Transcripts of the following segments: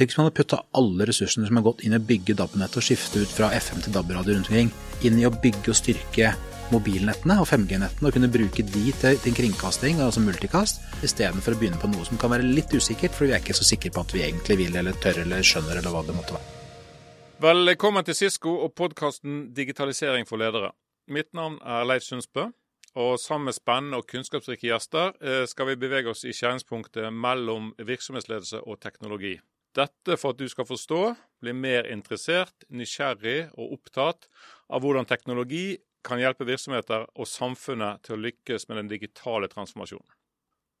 Tenk hvis man hadde putta alle ressursene som har gått inn i å bygge DAB-nett og skifte ut fra FM til DAB-radio rundt omkring, inn i å bygge og styrke mobilnettene og 5G-nettene og kunne bruke de til, til kringkasting, altså multicast, istedenfor å begynne på noe som kan være litt usikkert, for vi er ikke så sikre på at vi egentlig vil eller tør eller skjønner eller hva det måtte være. Velkommen til Sisko og podkasten Digitalisering for ledere. Mitt navn er Leif Sundsbø. Og sammen med spennende og kunnskapsrike gjester eh, skal vi bevege oss i skjæringspunktet mellom virksomhetsledelse og teknologi. Dette for at du skal forstå, bli mer interessert, nysgjerrig og opptatt av hvordan teknologi kan hjelpe virksomheter og samfunnet til å lykkes med den digitale transformasjonen.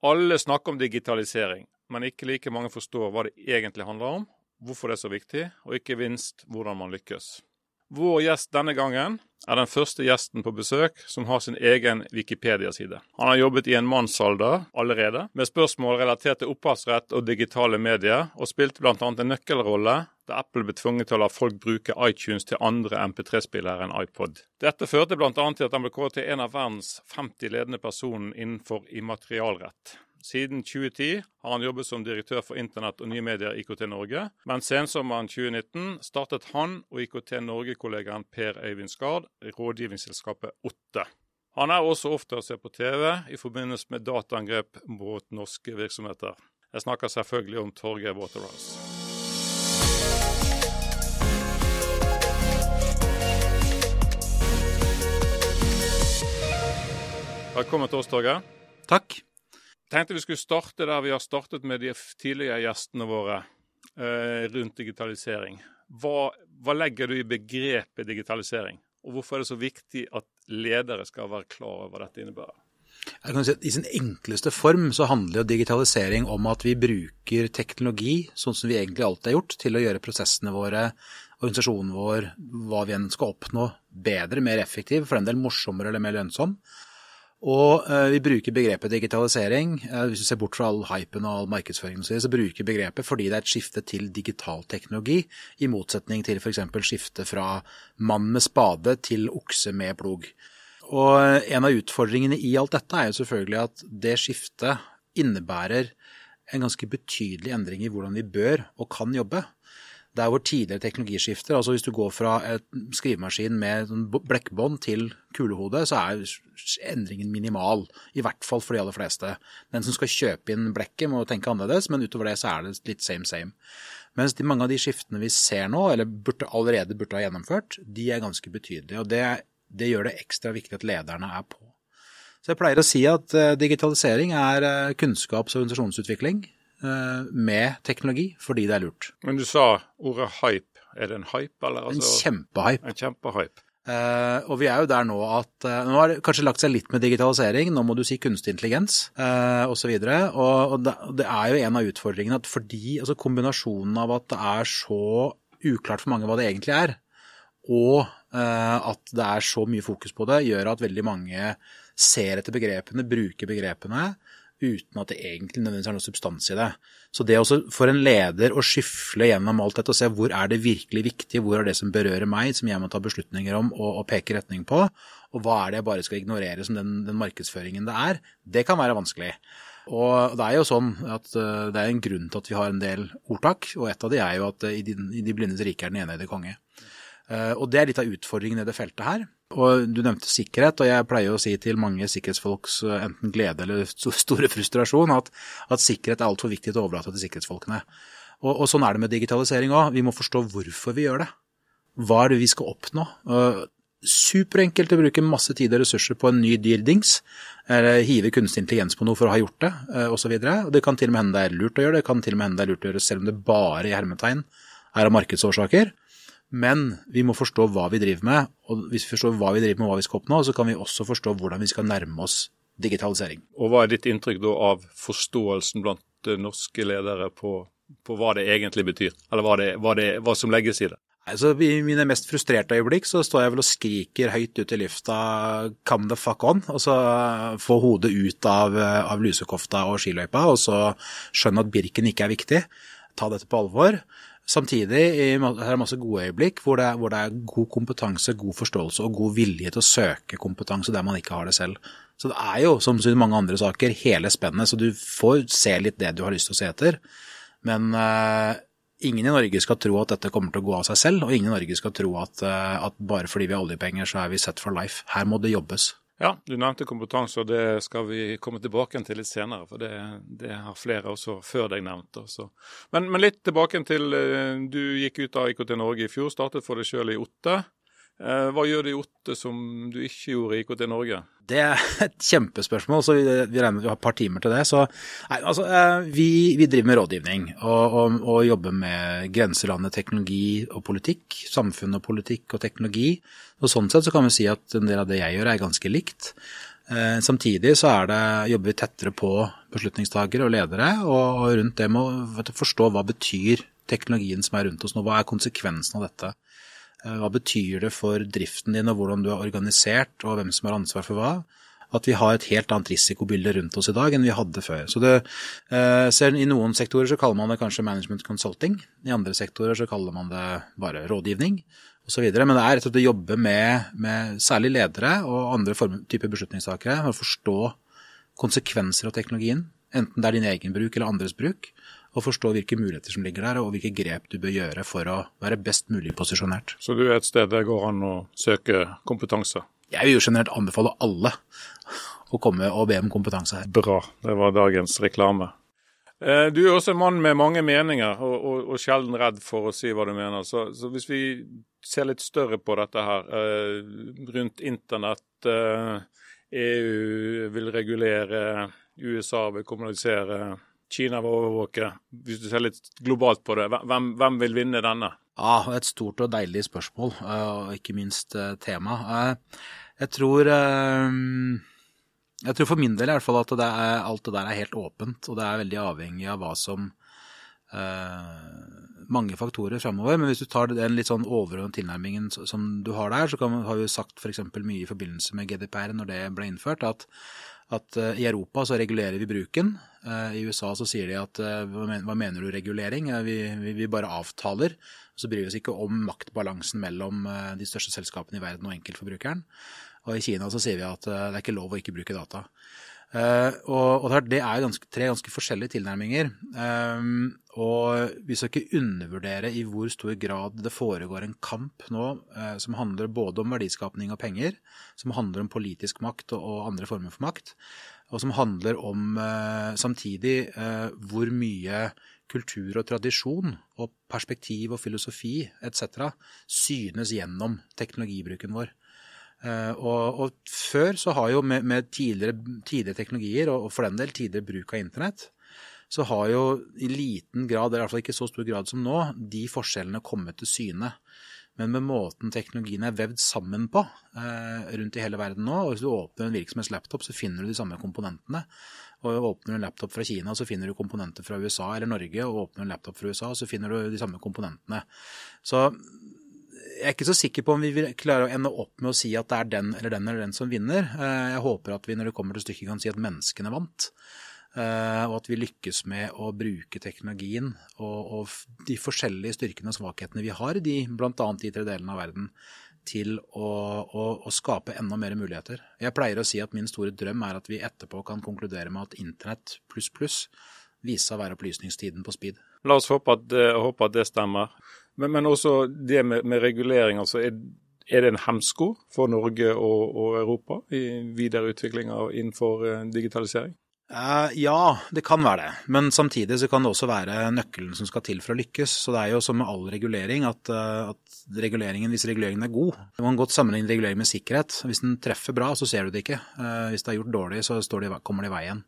Alle snakker om digitalisering, men ikke like mange forstår hva det egentlig handler om, hvorfor det er så viktig, og ikke minst hvordan man lykkes. Vår gjest denne gangen er den første gjesten på besøk som har sin egen Wikipedia-side. Han har jobbet i en mannsalder allerede med spørsmål relatert til opphavsrett og digitale medier, og spilte bl.a. en nøkkelrolle da Apple ble tvunget til å la folk bruke iTunes til andre MP3-spillere enn iPod. Dette førte bl.a. til at han ble kåret til en av verdens 50 ledende personer innenfor immaterialrett. Siden 2010 har han jobbet som direktør for internett og nye medier IKT Norge, men sensommeren 2019 startet han og IKT Norge-kollegaen Per Øyvind Skard rådgivningsselskapet Otte. Han er også ofte å se på TV i forbindelse med dataangrep mot norske virksomheter. Jeg snakker selvfølgelig om Torgeir Waterhouse. Velkommen til oss, Torgeir. Takk tenkte vi skulle starte der vi har startet med de tidligere gjestene våre eh, rundt digitalisering. Hva, hva, legger du i begrepet digitalisering, og hvorfor er det så viktig at ledere skal være klar over hva dette innebærer? Jeg kan si at I sin enkleste form så handler jo digitalisering om at vi bruker teknologi, sånn som vi egentlig alltid har gjort, til å gjøre prosessene våre, organisasjonen vår, hva vi enn skal oppnå, bedre, mer effektiv, for den del morsommere eller mer lønnsom. Og eh, vi bruker begrepet digitalisering, eh, hvis du ser bort fra all hypen og all markedsføringen, så bruker vi begrepet fordi det er et skifte til digital teknologi, i motsetning til f.eks. skifte fra mann med spade til okse med plog. Og eh, en av utfordringene i alt dette er jo selvfølgelig at det skiftet innebærer en ganske betydelig endring i hvordan vi bør og kan jobbe. Der hvor tidligere teknologiskifter, altså hvis du går fra et skrivemaskin med blekkbånd til kulehode, så er endringen minimal. I hvert fall for de aller fleste. Den som skal kjøpe inn blekket må tenke annerledes, men utover det så er det litt same same. Mens de, mange av de skiftene vi ser nå, eller burde, allerede burde ha gjennomført, de er ganske betydelige. Og det, det gjør det ekstra viktig at lederne er på. Så jeg pleier å si at uh, digitalisering er uh, kunnskaps- og organisasjonsutvikling. Eh, med teknologi fordi det er lurt. Men du sa ordet hype. Er det en hype, eller? Altså, en kjempehype. En kjempehype. Uh, og vi er jo der nå at uh, Nå har det kanskje lagt seg litt med digitalisering, nå må du si kunstig intelligens uh, osv. Og, så og, og det, det, er jo en av utfordringene at fordi altså kombinasjonen av at det er så uklart for mange hva det egentlig er, og uh, at det er så mye fokus på det, gjør at veldig mange ser etter begrepene, bruker begrepene, uten at det egentlig nødvendigvis er noe substans i det. Så det også for en leder å skyfle gjennom alt dette og se hvor er det virkelig viktig, hvor er det som berører meg, som jeg må ta beslutninger om og, og peke retning på, og hva er det jeg bare skal ignorere som den, den markedsføringen det er, det kan være vanskelig. Og det er jo sånn at uh, det er en grunn til at vi har en del ordtak, og et av de er jo at uh, i, de, i de blindes rike er den det konge. Uh, og det er litt av utfordringen i det feltet her. Og du nevnte sikkerhet, og jeg pleier å si til mange sikkerhetsfolks eh, enten glede eller store frustrasjon at, at sikkerhet er altfor viktig til å overlate til sikkerhetsfolkene. Og, og sånn er det med digitalisering òg. Vi må forstå hvorfor vi gjør det. Hva er det vi skal oppnå? Uh, superenkelt å bruke masse tid og ressurser på en ny dyr dings, eller hive kunstig intelligens på noe for å ha gjort det, uh, osv. Det kan til og med hende det er lurt å gjøre det, det kan til og med hende det er lurt å gjøre det selv om det bare i hermetegn er av markedsårsaker. Men vi må forstå hva vi driver med, og hvis vi forstår hva vi driver med og hva vi skal oppnå, så kan vi også forstå hvordan vi skal nærme oss digitalisering. Og Hva er ditt inntrykk da av forståelsen blant norske ledere på, på hva det egentlig betyr, eller hva, det, hva, det, hva som legges i det? Altså, I mine mest frustrerte øyeblikk så står jeg vel og skriker høyt ut i lufta 'come the fuck on', og så få hodet ut av, av lusekofta og skiløypa, og så skjønne at Birken ikke er viktig. Ta dette på alvor. Samtidig er det masse gode øyeblikk hvor det, hvor det, er god kompetanse, god forståelse og god vilje til å søke kompetanse der man ikke har det selv. Så det er jo, som i mange andre saker, hele spennet. Så du får se litt det du har lyst til å se etter. Men uh, ingen i Norge skal tro at dette kommer til å gå av seg selv, og ingen i Norge skal tro at, uh, at bare fordi vi har oljepenger, så er vi set for life. Her må det jobbes. Ja, du nevnte kompetanse, og det skal vi komme tilbake til litt senere. For det, det har flere også før deg nevnt. Men, men litt tilbake til eh, Du gikk ut av IKT Norge i fjor, startet for deg sjøl i Otte. Eh, hva gjør det i Otte som du ikke gjorde i IKT Norge? Det er et kjempespørsmål, så vi, regner med vi har et par timer til det. Så, nei, altså, eh, vi, vi, driver med rådgivning og, og, og, jobber med grenselandet teknologi og politikk. Samfunn og politikk og teknologi. Og Sånn sett så kan vi si at en del av det jeg gjør er ganske likt. Eh, samtidig så det, jobber vi tettere på beslutningstagere og ledere, og rundt det med å forstå hva betyr teknologien som er rundt oss nå, hva er konsekvensen av dette. Eh, hva betyr det for driften din og hvordan du er organisert og hvem som har ansvar for hva? At vi har et helt annet risikobilde rundt oss i dag enn vi hadde før. Så det, eh, ser, I noen sektorer så kaller man det kanskje management consulting. I andre sektorer så kaller man det bare rådgivning osv. Men det er rett og slett å jobbe med, med særlig ledere og andre typer beslutningstakere for å forstå konsekvenser av teknologien. Enten det er din egen bruk eller andres bruk og forstå hvilke muligheter som ligger der, og hvilke grep du bør gjøre for å være best mulig posisjonert. Så du er et sted det går an å søke kompetanse? Jeg vil jo generelt anbefale alle å komme og be om kompetanse her. Bra, det var dagens reklame. Eh, du er også en mann med mange meninger, og, og, og sjelden redd for å si hva du mener. Så, så, hvis vi ser litt større på dette her, eh, rundt internett, EU eh, e vil regulere, USA vil kommunalisere Kina vil overvåke, hvis du ser litt globalt på det. Hvem, hvem vil vinne denne? Ja, Et stort og deilig spørsmål, eh, og ikke minst eh, tema. Eh, jeg tror jeg tror for min del i hvert fall at det er, alt det der er helt åpent, og det er veldig avhengig av hva som mange faktorer framover. Men hvis du tar den litt sånn overordnede tilnærmingen som du har der, så kan, har vi jo sagt f.eks. mye i forbindelse med GDPR når det ble innført, at at uh, i Europa så regulerer vi bruken. Uh, I USA så sier de at uh, hva, mener du regulering? Vi, vi, vi, bare avtaler. Så bryr vi oss ikke om maktbalansen mellom de største selskapene i verden og enkeltforbrukeren. Og i Kina så sier vi at det er ikke lov å ikke bruke data. Uh, og, og, det er ganske, tre ganske forskjellige tilnærminger. Um, og vi skal ikke undervurdere i hvor stor grad det foregår en kamp nå uh, som handler både om verdiskapning og penger, som handler om politisk makt og, og andre former for makt, og som handler om uh, samtidig hvor mye kultur og tradisjon og perspektiv og filosofi etc. synes gjennom teknologibruken vår. Uh, og, og, før så har jo med, med tidligere, tidligere, teknologier, og, for den del tidligere bruk av internett, så har jo i liten grad, eller i hvert fall ikke så stor grad som nå, de forskjellene kommet til syne. Men med måten teknologien er vevd sammen på eh, rundt i hele verden nå, og hvis du åpner en virksomhetslaptop, så finner du de samme komponentene. Og åpner du en laptop fra Kina, så finner du komponenter fra USA eller Norge. Og åpner du en laptop fra USA, så finner du de samme komponentene. Så jeg er ikke så sikker på om vi vil klare å ende opp med å si at det er den eller den eller den som vinner. Eh, jeg håper at vi når det kommer til stykket kan si at menneskene vant. Eh, og at vi lykkes med å bruke teknologien og, og de forskjellige styrkene og svakhetene vi har, de, bl.a. de tre delene av verden, til å, å, å, skape enda mer muligheter. Jeg pleier å si at min store drøm er at vi etterpå kan konkludere med at internett pluss pluss viser seg å være opplysningstiden på speed. La oss håpe at, håpe at det stemmer. Men, men også det med, med regulering. altså er, er, det en hemsko for Norge og, og Europa i videre utvikling av, innenfor uh, digitalisering? Uh, ja, det kan være det. Men samtidig så kan det også være nøkkelen som skal til for å lykkes. Så det er jo som med all regulering at, uh, at reguleringen, hvis reguleringen er god Man kan godt sammenligne regulering med sikkerhet. Hvis den treffer bra, så ser du det ikke. Hvis det er gjort dårlig, så det, kommer det i veien.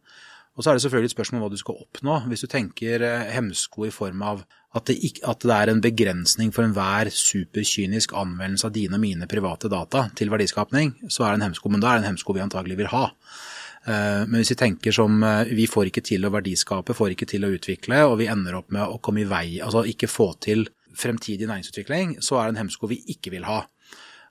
Og så er det selvfølgelig et spørsmål om hva du skal oppnå. Hvis du tenker eh, hemsko i form av at det, ikke, at det er en begrensning for enhver superkynisk anvendelse av dine og mine private data til verdiskapning, så er det en hemsko. Men da er det en hemsko vi antagelig vil ha. Eh, men hvis vi tenker som eh, vi får ikke til å verdiskape, får ikke til å utvikle, og vi ender opp med å komme i vei, altså ikke få til fremtidig næringsutvikling, så er det en hemsko vi ikke vil ha.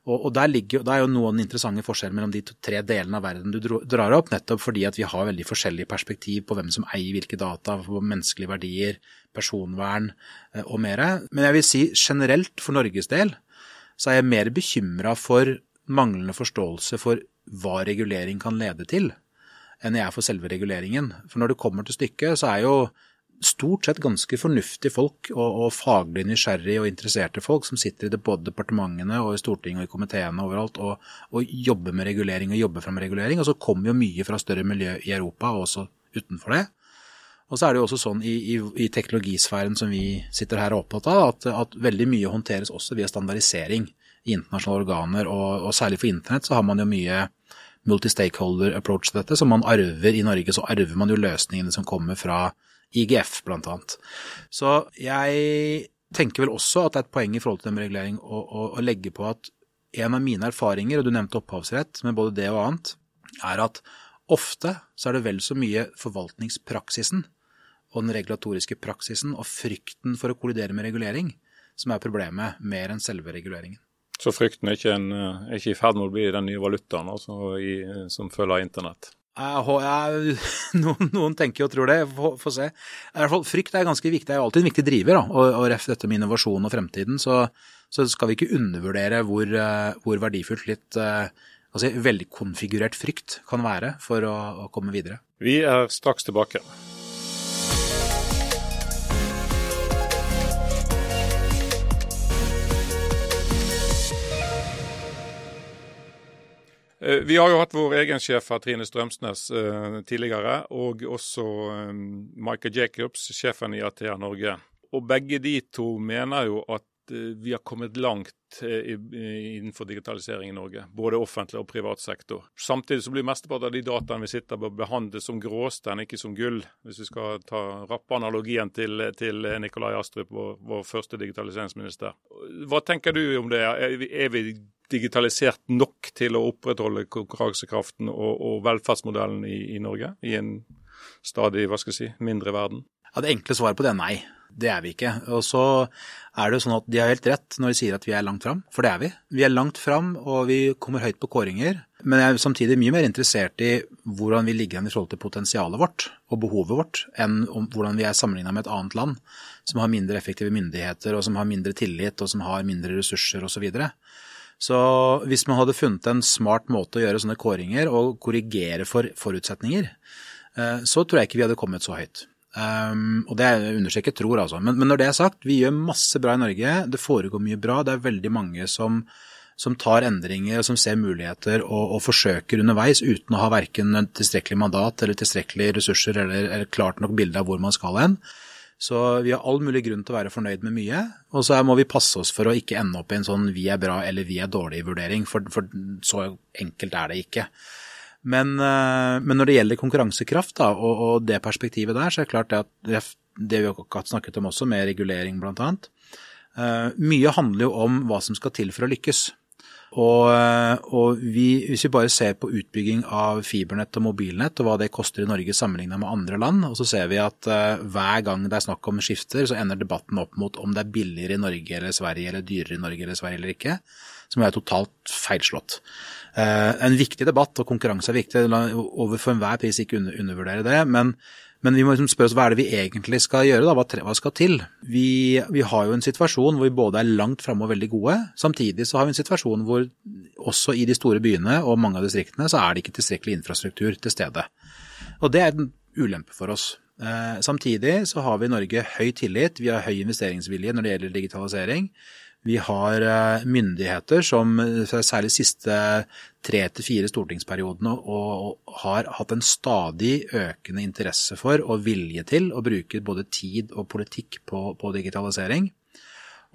Og, og der, ligger, der er jo noen interessante forskjeller mellom de tre delene av verden du drar opp, nettopp fordi at vi har veldig forskjellig perspektiv på hvem som eier hvilke data, på menneskelige verdier, personvern eh, og mer. Men jeg vil si generelt for Norges del så er jeg mer bekymra for manglende forståelse for hva regulering kan lede til, enn jeg er for selve reguleringen. For når det kommer til stykket, så er jo stort sett ganske fornuftige folk og, og faglig nysgjerrige og interesserte folk som sitter i det, både departementene og i Stortinget og i komiteene overalt og, og, jobber med regulering og jobber fram regulering. Og så kommer jo mye fra større miljø i Europa og også utenfor det. Og så er det jo også sånn i, i, i teknologisfæren som vi sitter her og opptatt av, at, at, veldig mye håndteres også via standardisering i internasjonale organer, og, og særlig for internett så har man jo mye multi-stakeholder approach til dette. Som man arver i Norge, så arver man jo løsningene som kommer fra IGF, blant annet. Så jeg tenker vel også at det er et poeng i forhold til regulering å, å, å legge på at en av mine erfaringer, og du nevnte opphavsrett, med både det og annet, er at ofte så er det vel så mye forvaltningspraksisen og den regulatoriske praksisen og frykten for å kollidere med regulering som er problemet, mer enn selve reguleringen. Så frykten er ikke, en, er ikke i ferd med å bli den nye valutaen altså, i, som følger internett? Jeg, noen, noen, tenker og tror det, få se. Fall, Frykt er ganske viktig, det er alltid en viktig driver. Da, og, og ref dette med innovasjon og fremtiden, så, så skal vi ikke undervurdere hvor, eh, hvor verdifullt litt altså, veldig konfigurert frykt kan være for å, å komme videre. Vi er straks tilbake. Vi har jo hatt vår egen sjef Trine Strømsnes, eh, tidligere, og også eh, Michael Jacobs, sjefen i Athea Norge. Og begge de to mener jo at vi har kommet langt innenfor digitalisering i Norge. Både offentlig og privat sektor. Samtidig så blir mesteparten av de dataene vi sitter på behandlet som gråstein, ikke som gull. Hvis vi skal ta rappe analogien til, til Nikolai Astrup, vår, vår, første digitaliseringsminister. Hva tenker du om det? Er vi digitalisert nok til å opprettholde konkurransekraften og, og velferdsmodellen i, i, Norge, i en stadig hva skal jeg si, mindre verden? Ja, Det enkle svaret på det er nei. Det er vi ikke. Og så er det jo sånn at de har helt rett når de sier at vi er langt fram, for det er vi. Vi er langt fram, og vi kommer høyt på kåringer. Men jeg er samtidig mye mer interessert i hvordan vi ligger an i forhold til potensialet vårt og behovet vårt, enn hvordan vi er sammenligna med et annet land som har mindre effektive myndigheter, og som har mindre tillit, og som har mindre ressurser osv. Så, hvis man hadde funnet en smart måte å gjøre sånne kåringer og korrigere for forutsetninger, eh, så tror jeg ikke vi hadde kommet så høyt. Um, og det understreker tror, altså. Men, men, når det er sagt, vi gjør masse bra i Norge. Det foregår mye bra. Det er veldig mange som, som tar endringer og som ser muligheter og, og, forsøker underveis uten å ha verken tilstrekkelig mandat eller tilstrekkelige ressurser eller, eller klart nok bilde av hvor man skal hen. Så vi har all mulig grunn til å være fornøyd med mye. Og så må vi passe oss for å ikke ende opp i en sånn vi er bra eller vi er dårlig-vurdering, for, for, så enkelt er det ikke. Men, eh, men når det gjelder konkurransekraft da, og, og, det perspektivet der, så er det klart det at det vi har snakket om også, med regulering bl.a. Uh, eh, mye handler jo om hva som skal til for å lykkes. Og, eh, og vi, hvis vi bare ser på utbygging av fibernett og mobilnett og hva det koster i Norge sammenlignet med andre land, og så ser vi at uh, hver gang det er snakk om skifter, så ender debatten opp mot om det er billigere i Norge eller Sverige eller dyrere i Norge eller Sverige eller ikke, som er totalt feilslått. Uh, en viktig debatt, og konkurranse er viktig, overfor enhver pris ikke undervurdere det. men men vi må liksom spørre oss hva er det vi egentlig skal gjøre, da? Hva, hva skal til? Vi, vi, har jo en situasjon hvor vi både er langt framme og veldig gode. Samtidig så har vi en situasjon hvor også i de store byene og mange av distriktene så er det ikke tilstrekkelig infrastruktur til stede. Og det er en ulempe for oss. Eh, samtidig så har vi i Norge høy tillit, vi har høy investeringsvilje når det gjelder digitalisering. Vi har eh, myndigheter som eh, særlig siste tre til fire stortingsperiodene har hatt en stadig økende interesse for og vilje til å bruke både tid og politikk på, på digitalisering.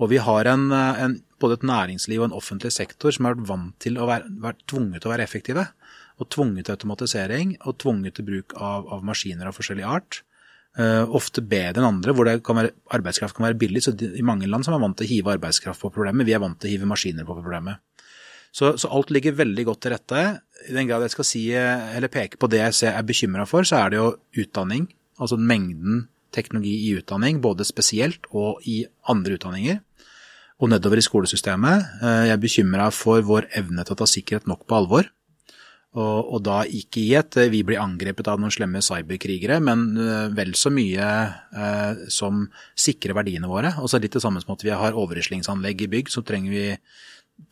Og vi har en, eh, en, både et næringsliv og en offentlig sektor som har vært vant til å være, vært tvunget til å være effektive. Og tvunget til automatisering og tvunget til bruk av, av maskiner av forskjellig art. Uh, ofte bedre enn andre, hvor kan være, arbeidskraft kan være billig. så I mange land som er vant til å hive arbeidskraft på problemet, vi er vant til å hive maskiner på problemet. Så, så, alt ligger veldig godt til rette. I den grad jeg skal si, eller peke på det jeg er bekymra for, så er det jo utdanning. Altså mengden teknologi i utdanning, både spesielt og i andre utdanninger. Og nedover i skolesystemet. Uh, jeg er bekymra for vår evne til å ta sikkerhet nok på alvor. Og, og, da ikke i et vi blir angrepet av noen slemme cyberkrigere, men uh, vel så mye uh, som sikrer verdiene våre. Og så litt det samme som at vi har overrislingsanlegg i bygg, så trenger vi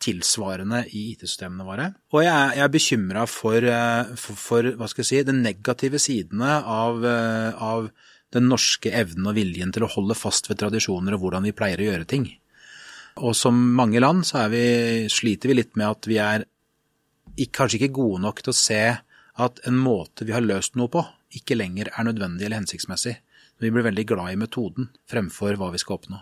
tilsvarende i IT-systemene våre. Og jeg, er, jeg bekymra for, uh, for, for, hva skal jeg si, de negative sidene av, av den norske evnen og viljen til å holde fast ved tradisjoner og hvordan vi pleier å gjøre ting. Og som mange land så vi, sliter vi litt med at vi er kanskje ikke gode nok til å se at en måte vi har løst noe på, ikke lenger er nødvendig eller hensiktsmessig. Vi blir veldig glad i metoden fremfor hva vi skal oppnå.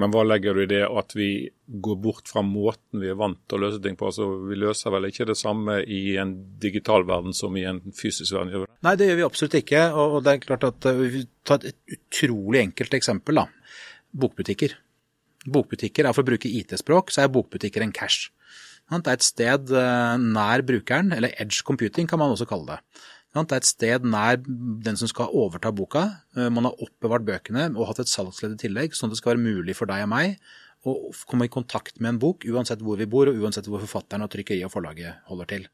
Men hva legger du i det at vi går bort fra måten vi er vant til å løse ting på? Altså, Vi løser vel ikke det samme i en digital verden som i en fysisk verden? gjør det? Nei, det gjør vi absolutt ikke. Og det er klart at eh, vi tar et utrolig enkelt eksempel. da. Bokbutikker. Bokbutikker er For å bruke IT-språk, så er bokbutikker en cash. Det er et sted eh, nær brukeren, eller edge computing kan man også kalle det. Det er et sted nær den som skal overta boka. Eh, man har oppbevart bøkene og hatt et salgsledd i tillegg, sånn at det skal være mulig for deg og meg å komme i kontakt med en bok, uansett hvor vi bor og uansett hvor forfatteren og trykkeriet og forlaget holder til.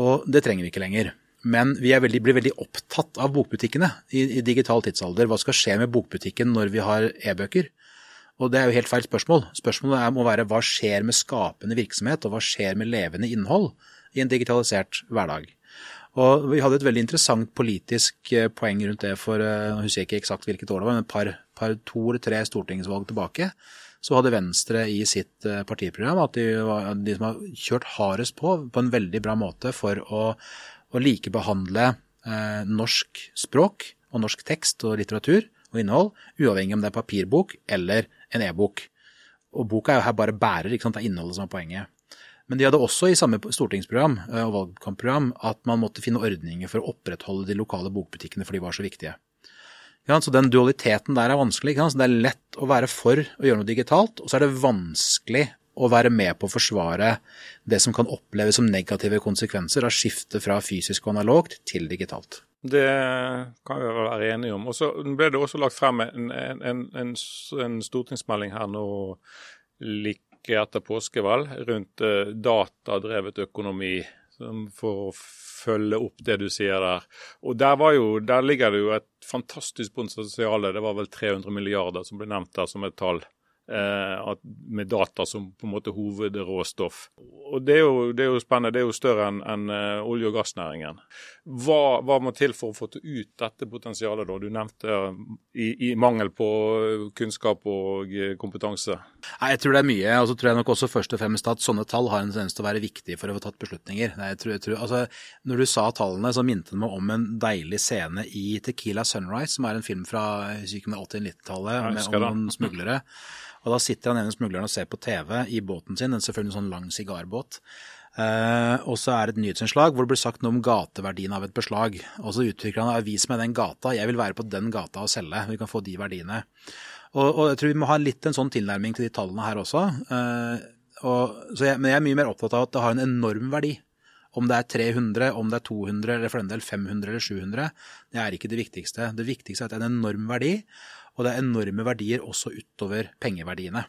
Og det trenger vi ikke lenger. Men vi veldig, blir veldig opptatt av bokbutikkene i, i, digital tidsalder. Hva skal skje med bokbutikken når vi har e-bøker? Og det er jo helt feil spørsmål. Spørsmålet er, må være hva skjer med skapende virksomhet, og hva skjer med levende innhold i en digitalisert hverdag? Og Vi hadde et veldig interessant politisk eh, poeng rundt det for jeg eh, husker ikke eksakt hvilket år det var, men et par, par, to eller tre stortingsvalg tilbake. Så hadde Venstre i sitt eh, partiprogram at de, var, de som har kjørt hardest på på en veldig bra måte for å, å likebehandle eh, norsk språk og norsk tekst og litteratur og innhold, uavhengig om det er papirbok eller en e-bok. Og boka er jo her bare bærer, ikke sant? det er innholdet som er poenget. Men de hadde også i samme stortingsprogram eh, og valgkampprogram at man måtte finne ordninger for å opprettholde de lokale bokbutikkene, for de var så viktige. Ja, så Den dualiteten der er vanskelig. Det er lett å være for å gjøre noe digitalt, og så er det vanskelig å være med på å forsvare det som kan oppleves som negative konsekvenser av skiftet fra fysisk og analogt til digitalt. Det kan vi være enige om. Og Så ble det også lagt frem en, en, en, en stortingsmelding her nå like etter påskevalg rundt eh, datadrevet økonomi for å følge opp det du sier der. Og der, jo, der ligger det jo et fantastisk potensial. Det var vel 300 milliarder som ble nevnt der som et tall. Eh, med data som på en måte hovedråstoff. Og Det er jo, det er jo spennende. Det er jo større enn en, uh, olje- og gassnæringen. Hva, hva, må til for å få ut dette potensialet? da? Du nevnte uh, i, i, mangel på kunnskap og kompetanse. Nei, Jeg tror det er mye. og så tror jeg nok også først og fremst at sånne tall har en tendens til å være viktige for å få tatt beslutninger. Nei, jeg tror, jeg tror, altså, når du sa tallene, så minte det meg om en deilig scene i Tequila Sunrise, som er en film fra 80-90-tallet om noen smuglere. Og da sitter han ene smugleren og ser på TV i båten sin, en selvfølgelig sånn lang sigarbåt. Uh, og så er det et nyhetsinnslag hvor det blir sagt noe om gateverdien av et beslag. Og så utvikler han vis meg den gata, jeg vil være på den gata og selge. Vi kan få de verdiene. Og, og jeg tror vi må ha litt en sånn tilnærming til de tallene her også. Uh, og, jeg, men jeg er mye mer opptatt av at det har en enorm verdi. Om det er 300, om det er 200 eller for den del 500 eller 700, det er ikke det viktigste. Det viktigste er at det er en enorm verdi. Og det er enorme verdier også utover pengeverdiene.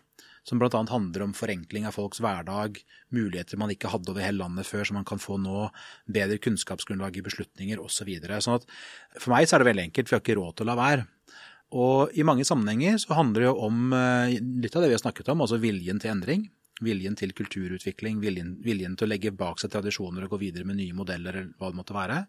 Som bl.a. handler om forenkling av folks hverdag, muligheter man ikke hadde over hele landet før, som man kan få nå, bedre kunnskapsgrunnlag i beslutninger osv. Så videre. sånn for meg så er det veldig enkelt, for vi har ikke råd til å la være. Og i mange sammenhenger så handler det jo om eh, litt av det vi har snakket om, altså viljen til endring. Viljen til kulturutvikling, viljen, viljen til å legge bak seg tradisjoner og gå videre med nye modeller eller hva det måtte være.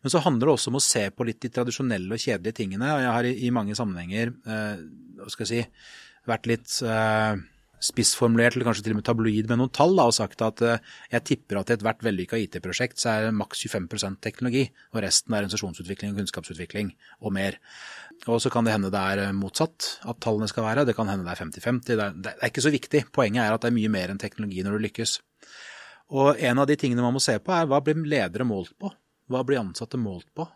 Men så handler det også om å se på litt de tradisjonelle og kjedelige tingene. og Jeg har i, i mange sammenhenger eh, hva skal jeg si, vært litt eh, spissformulert, eller kanskje til og med tabloid med noen tall, da, og sagt at eh, jeg tipper at i ethvert vellykka IT-prosjekt så er det maks 25 teknologi, og resten er organisasjonsutvikling og kunnskapsutvikling og mer. Og så kan det hende det er eh, motsatt, at tallene skal være. Det kan hende det er 50-50. Det, det, er ikke så viktig. Poenget er at det er mye mer enn teknologi når du lykkes. Og en av de tingene man må se på, er hva blir ledere målt på? Hva blir ansatte målt på?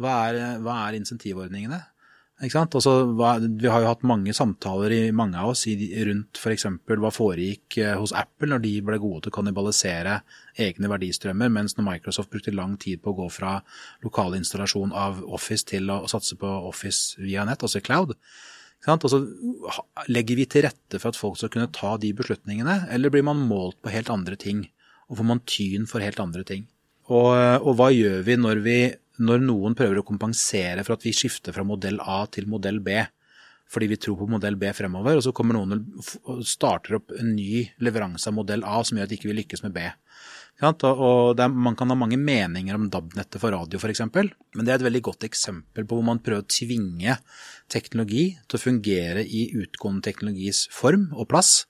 Hva er, hva er insentivordningene? Altså, hva, vi har jo hatt mange samtaler i mange av oss i, rundt f.eks. hva foregikk eh, hos Apple når de ble gode til å kannibalisere egne verdistrømmer, mens når Microsoft brukte lang tid på å gå fra lokal installasjon av Office til å, å satse på Office via nett, altså cloud. Altså, legger vi til rette for at folk skal kunne ta de beslutningene, eller blir man målt på helt andre ting? Og får man tyn for helt andre ting? Og, og hva gjør vi når, vi når noen prøver å kompensere for at vi skifter fra modell A til modell B? fordi vi tror på modell B fremover, og så kommer noen og starter opp en ny leveranse av modell A som gjør at vi ikke lykkes med B. Og er, Man kan ha mange meninger om DAB-nettet for radio f.eks., men det er et veldig godt eksempel på hvor man prøver å tvinge teknologi til å fungere i utgående teknologis form og plass,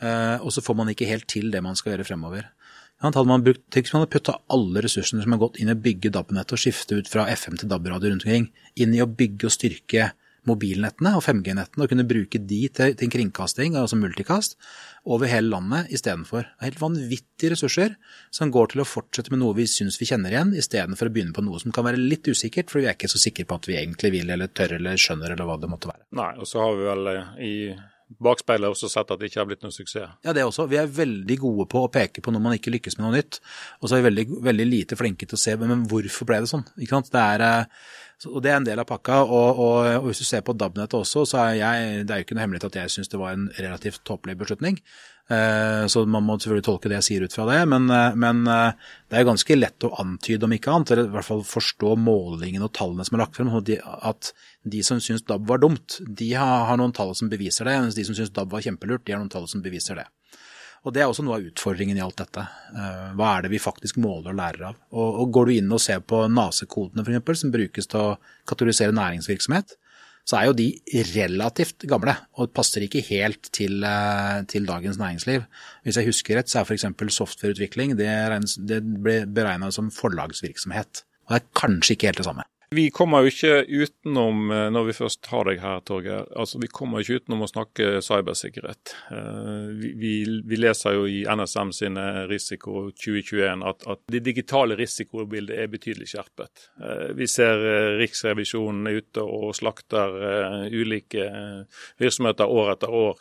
eh, og så får man ikke helt til det man skal gjøre fremover. Hadde man brukt, Tenk hvis man hadde putta alle ressursene som har gått inn i å bygge DAB-nettet og skifte ut fra FM til DAB-radio rundt omkring, inn i å bygge og styrke mobilnettene og 5G-nettene og kunne bruke de til, til kringkasting, altså multikast, over hele landet istedenfor. Helt vanvittige ressurser som går til å fortsette med noe vi syns vi kjenner igjen, istedenfor å begynne på noe som kan være litt usikkert, for vi er ikke så sikre på at vi egentlig vil eller tør eller skjønner eller hva det måtte være. Nei, og så har vi vel eh, i bakspeilet også sett at det ikke har blitt noen suksess. Ja, det også. Vi er veldig gode på å peke på når man ikke lykkes med noe nytt. Og så er vi veldig, veldig lite flinke til å se men hvorfor ble det sånn. Ikke sant? Det er, eh, og det er en del av pakka. Og, og, og hvis du ser på DAB-nettet også, så er jeg Det er jo ikke noe hemmelighet at jeg syns det var en relativt tåpelig beslutning. Eh, så man må selvfølgelig tolke det jeg sier ut fra det. Men, eh, men eh, det er ganske lett å antyde, om ikke annet, eller i hvert fall forstå målingen og tallene som er lagt frem. At de som syns DAB var dumt, de har noen tall som beviser det. Mens de som syns DAB var kjempelurt, de har noen tall som beviser det. Og Det er også noe av utfordringen i alt dette. Hva er det vi faktisk måler og lærer av? Og Går du inn og ser på NASE-kodene f.eks., som brukes til å kategorisere næringsvirksomhet, så er jo de relativt gamle og passer ikke helt til, eh, til dagens næringsliv. Hvis jeg husker rett, så er f.eks. softwareutvikling det, det ble beregna som forlagsvirksomhet. Og det er kanskje ikke helt det samme. Vi kommer jo ikke utenom, eh, når vi først har deg her, Torgeir, altså vi kommer ikke utenom å snakke cybersikkerhet. Eh, vi, vi, vi leser jo i NSM sine risiko 2021 at, at det digitale risikobildet er betydelig skjerpet. Eh, vi ser Riksrevisjonen ute og slakter ulike virksomheter år etter år.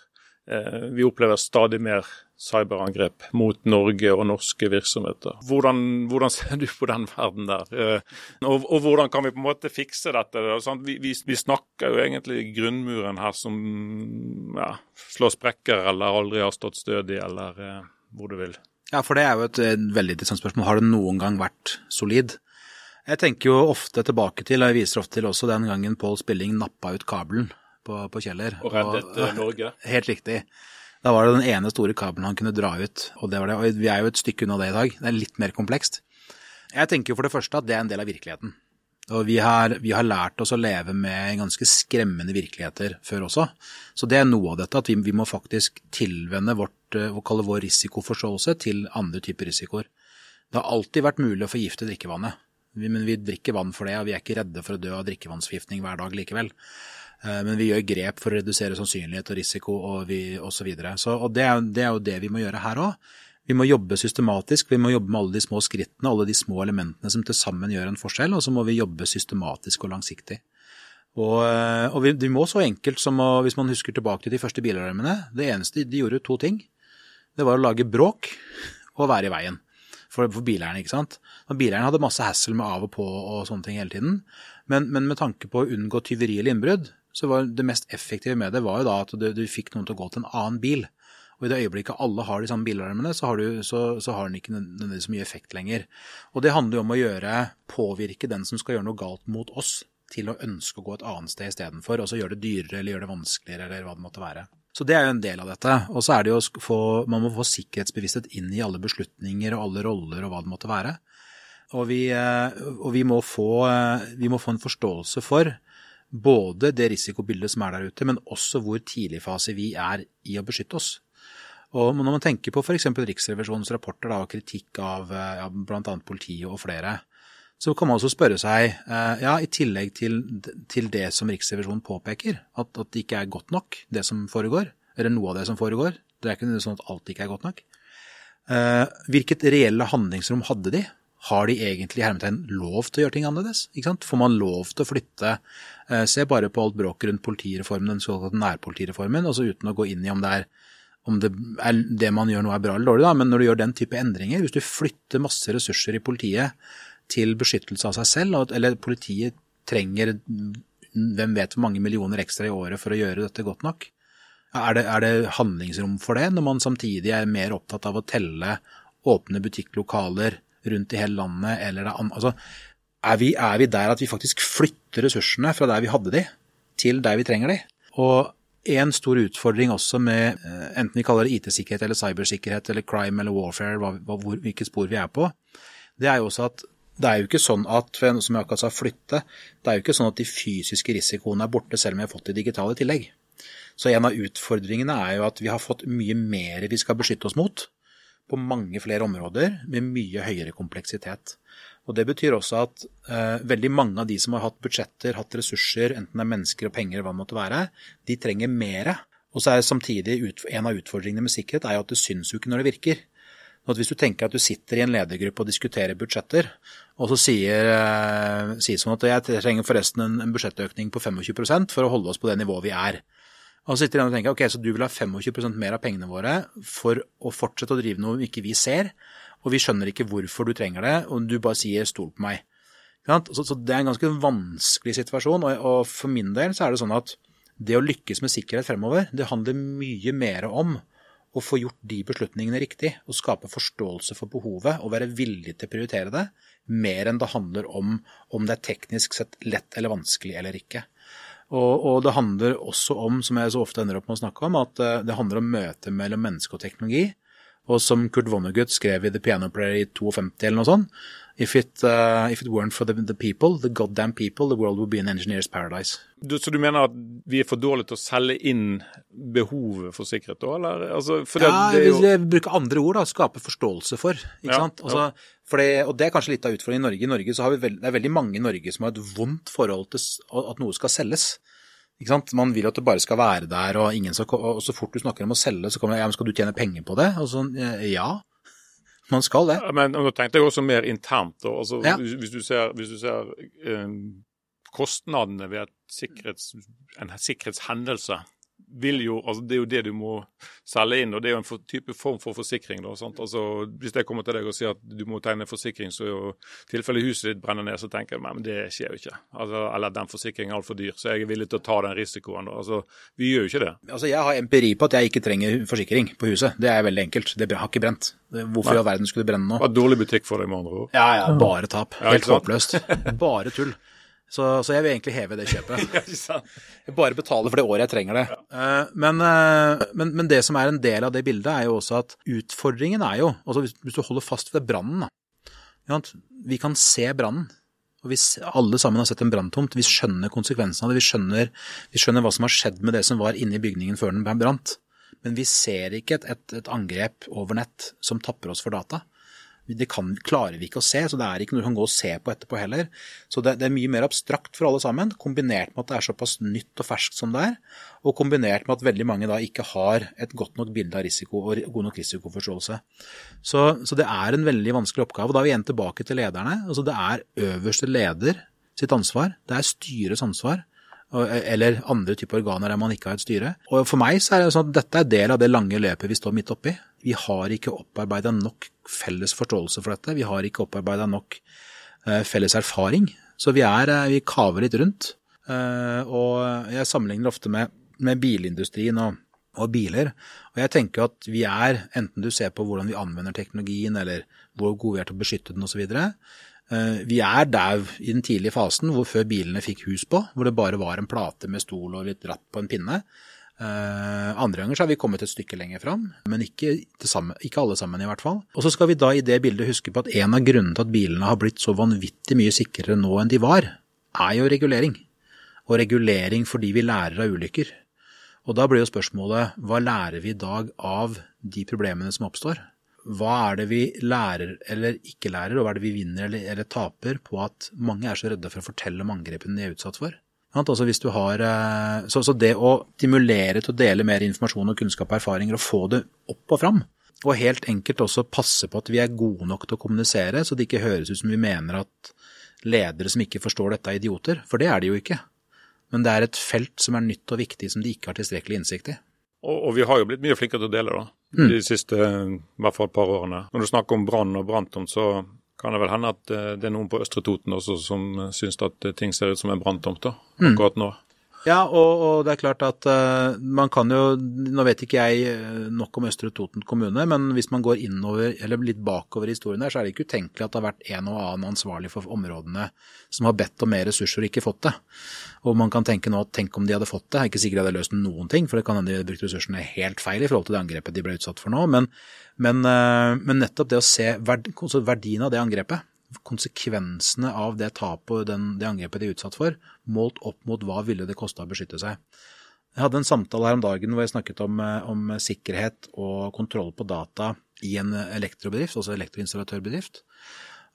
Vi opplever stadig mer cyberangrep mot Norge og norske virksomheter. Hvordan, hvordan ser du på den verden der? Eh, og, og, hvordan kan vi på en måte fikse dette? Vi, vi, vi, snakker jo egentlig grunnmuren her som ja, slår sprekker eller aldri har stått stødig, eller eh, hvor du vil. Ja, for det er jo et, et veldig interessant spørsmål. Har det noen gang vært solid? Jeg tenker jo ofte tilbake til, og jeg viser ofte til også den gangen Pål Spilling nappa ut kabelen på, på Kjeller. Og reddet og, eh, Norge. Helt riktig. Da var det den ene store kabelen han kunne dra ut, og det var det. Og vi er jo et stykke unna det i dag. Det er litt mer komplekst. Jeg tenker jo for det første at det er en del av virkeligheten. Og vi har, vi har lært oss å leve med ganske skremmende virkeligheter før også. Så det er noe av dette, at vi, vi må faktisk tilvenne vårt, eh, vår risikoforståelse til andre typer risikoer. Det har alltid vært mulig å forgifte drikkevannet, men vi drikker vann for det, og vi er ikke redde for å dø av drikkevannsforgiftning hver dag likevel. Eh, men vi gjør grep for å redusere sannsynlighet og risiko og, vi, så videre. Så, det er, det er, jo det vi må gjøre her òg. Vi må jobbe systematisk, vi må jobbe med alle de små skrittene, alle de små elementene som til sammen gjør en forskjell, og så må vi jobbe systematisk og langsiktig. Og, eh, og vi, vi, må så enkelt som å, hvis man husker tilbake til de første bilalarmene, det eneste de gjorde to ting. Det var å lage bråk og være i veien for, for bileierne. ikke sant? Og Bileierne hadde masse hassle med av og på og sånne ting hele tiden. Men, men med tanke på å unngå tyveri eller innbrudd, så var det mest effektive med det var jo da at du, du fikk noen til å gå til en annen bil. Og i det øyeblikket alle har de samme bilalarmene, så har, så, så har den ikke nødvendigvis så mye effekt lenger. Og det handler jo om å gjøre, påvirke den som skal gjøre noe galt mot oss, til å ønske å gå et annet sted istedenfor. Og så gjøre det dyrere eller gjøre det vanskeligere eller hva det måtte være. Så det er jo en del av dette. Og så er det jo å få, man må få sikkerhetsbevissthet inn i alle beslutninger og alle roller og hva det måtte være. Og vi, eh, og vi, må, få, eh, vi må få en forståelse for både det risikobildet som er der ute, men også hvor tidlig fase vi er i å beskytte oss. Og når man tenker på f.eks. Riksrevisjonens rapporter da, og kritikk av ja, bl.a. politiet og flere, så kan man også spørre seg, eh, ja, i tillegg til, til det som Riksrevisjonen påpeker, at, at, det ikke er godt nok, det som foregår, eller noe av det som foregår, det er ikke sånn at alt ikke er godt nok, eh, hvilket reelle handlingsrom hadde de? Har de egentlig hermetegn lov til å gjøre ting annerledes? Får man lov til å flytte eh, Se bare på alt bråket rundt politireformen, den såkalte nærpolitireformen, altså uten å gå inn i om det er om det, er, det man gjør nå er bra eller dårlig, da, men når du gjør den type endringer, hvis du flytter masse ressurser i politiet til beskyttelse av seg selv, eller politiet trenger hvem vet hvor mange millioner ekstra i året for å gjøre dette godt nok, er det, er det handlingsrom for det, når man samtidig er mer opptatt av å telle åpne butikklokaler, rundt i hele landet, eller det, altså, er, vi, er vi der at vi faktisk flytter ressursene fra der vi hadde de, til der vi trenger de? Og en stor utfordring også med eh, enten vi kaller det IT-sikkerhet eller cybersikkerhet eller crime eller warfare, hva, hvor, hvilke spor vi er på, det er jo også at det er jo ikke sånn at som jeg akkurat sa, flytte, det er jo ikke sånn at de fysiske risikoene er borte selv om vi har fått de digitale i tillegg. Så en av utfordringene er jo at vi har fått mye mer vi skal beskytte oss mot på mange flere områder med mye høyere kompleksitet. Og Det betyr også at eh, veldig mange av de som har hatt budsjetter, hatt ressurser, enten det er mennesker og penger, hva det måtte være, de trenger mer. Og så er samtidig en av utfordringene med sikkerhet er jo at det syns jo ikke når det virker. At hvis du tenker at du sitter i en ledergruppe og diskuterer budsjetter, og så sier, eh, sier sånn at jeg trenger forresten en, en budsjettøkning på 25% for å holde oss på det nivået vi er. Og så sitter de og tenker ok, så du vil ha 25% mer av pengene våre for å fortsette å drive noe ikke vi ser, og vi skjønner ikke hvorfor du trenger det, og du bare sier 'stol på meg'. Så, det er en ganske vanskelig situasjon, og, for min del så er det sånn at det å lykkes med sikkerhet fremover, det handler mye mer om å få gjort de beslutningene riktig, og skape forståelse for behovet og være villig til å prioritere det, mer enn det handler om om det er teknisk sett lett eller vanskelig eller ikke. Og, og, det handler også om, som jeg så ofte ender opp med å snakke om, at eh, det handler om møtet mellom menneske og teknologi. Og som Kurt Vonnegut skrev i The Piano Player i 52 eller noe sånt If it, uh, if it weren't for the, the, people, the goddamn people, the world would be an engineer's paradise. Du, så du mener at vi er for dårlige til å selge inn behovet for sikkerhet da, eller? Altså, for ja, det, det jo... vi bruker andre ord, da. Skape forståelse for. Ikke ja, sant? Altså, ja. det, og det er kanskje litt av utfordringen i Norge. I Norge så har vi veld, det er veldig mange i Norge som har et vondt forhold til at noe skal selges. Man vil at det bare skal være der, og, skal, og, så fort du snakker om å selge, så kommer det ja, men skal du tjene penger på det? Og så ja, man skal det. Men nå tenkte jeg også mer internt. Altså, ja. Hvis du ser, hvis du ser um, kostnadene ved sikkerhets, en sikkerhetshendelse vil jo, altså Det er jo det du må selge inn, og det er jo en for, type form for forsikring. da, sant? Altså Hvis jeg kommer til deg og sier at du må tegne forsikring, så i tilfelle huset ditt brenner ned, så tenker jeg men det skjer jo ikke. Altså, Eller den forsikringen er altfor dyr, så jeg er villig til å ta den risikoen. da, altså Vi gjør jo ikke det. Altså Jeg har empiri på at jeg ikke trenger forsikring på huset. Det er veldig enkelt. Det har ikke brent. Hvorfor i all verden skulle det brenne nå? Det var dårlig butikk for deg, med andre ord. Ja, ja, bare tap. Helt håpløst. Bare tull. Så, så, jeg vil egentlig heve det kjøpet. Jeg bare betaler for det året jeg trenger det. Eh, men, eh, men, men, det som er en del av det bildet, er jo også at utfordringen er jo altså Hvis, hvis du holder fast ved brannen, Vi kan se brannen. Og hvis alle sammen har sett en branntomt, vi skjønner konsekvensene av det, vi skjønner, vi skjønner, hva som har skjedd med det som var inne i bygningen før den brant. Men vi ser ikke et, et, et angrep over nett som tapper oss for data det kan, klarer vi ikke å se, så det er ikke noe du kan gå og se på etterpå heller. Så det, det, er mye mer abstrakt for alle sammen, kombinert med at det er såpass nytt og ferskt som det er, og kombinert med at veldig mange da ikke har et godt nok bilde av risiko og god nok risikoforståelse. Så, så det er en veldig vanskelig oppgave. Da er vi igjen tilbake til lederne. Altså det er øverste leder sitt ansvar, det er styrets ansvar eller andre typer organer der man ikke har et styre. Og For meg så er det sånn at dette er del av det lange løpet vi står midt oppi. Vi har ikke opparbeida nok felles forståelse for dette. Vi har ikke opparbeida nok eh, felles erfaring. Så vi, er, eh, vi kaver litt rundt. Eh, og jeg sammenligner ofte med, med bilindustrien og, og, biler. Og jeg tenker at vi er, enten du ser på hvordan vi anvender teknologien, eller hvor gode vi er til å beskytte den osv., Eh, vi er der i den tidlige fasen hvor før bilene fikk hus på, hvor det bare var en plate med stol og litt ratt på en pinne. Uh, andre ganger så har vi kommet et stykke lenger fram, men ikke, samme, ikke, alle sammen i hvert fall. Og så skal vi da i det bildet huske på at en av grunnene til at bilene har blitt så vanvittig mye sikrere nå enn de var, er jo regulering. Og regulering fordi vi lærer av ulykker. Og da blir jo spørsmålet hva lærer vi i dag av de problemene som oppstår? Hva er det vi lærer eller ikke lærer, og hva er det vi vinner eller, eller taper på at mange er så redde for å fortelle om angrepene de er utsatt for? Altså har, eh, så, så, det å stimulere til å dele mer informasjon og kunnskap og erfaringer og få det opp og fram, og helt enkelt også passe på at vi er gode nok til å kommunisere, så det ikke høres ut som vi mener at ledere som ikke forstår dette, er idioter. For det er de jo ikke. Men det er et felt som er nytt og viktig som de ikke har tilstrekkelig innsikt i. Og, og vi har jo blitt mye flinkere til å dele, da mm. de siste i hvert fall et par årene. Når du snakker om brann og branntomt, så kan det vel hende at eh, det er noen på Østre Toten også som syns at ting ser ut som en branntomt mm. akkurat nå. Ja, og, og, det er klart at uh, man kan jo Nå vet ikke jeg nok om Østre Toten kommune, men hvis man går innover, eller litt bakover i historien der, så er det ikke utenkelig at det har vært en og annen ansvarlig for områdene som har bedt om mer ressurser og ikke fått det. Og man kan tenke nå at tenk om de hadde fått det. Jeg er ikke sikkert de hadde løst noen ting, for det kan hende de hadde brukt ressursene helt feil i forhold til det angrepet de ble utsatt for nå. Men, men, uh, men nettopp det å se verdien av det angrepet konsekvensene av det tapet og det angrepet de er utsatt for, målt opp mot hva ville det kosta å beskytte seg. Jeg hadde en samtale her om dagen hvor jeg snakket om, eh, om sikkerhet og kontroll på data i en elektrobedrift, altså elektroinstallatørbedrift.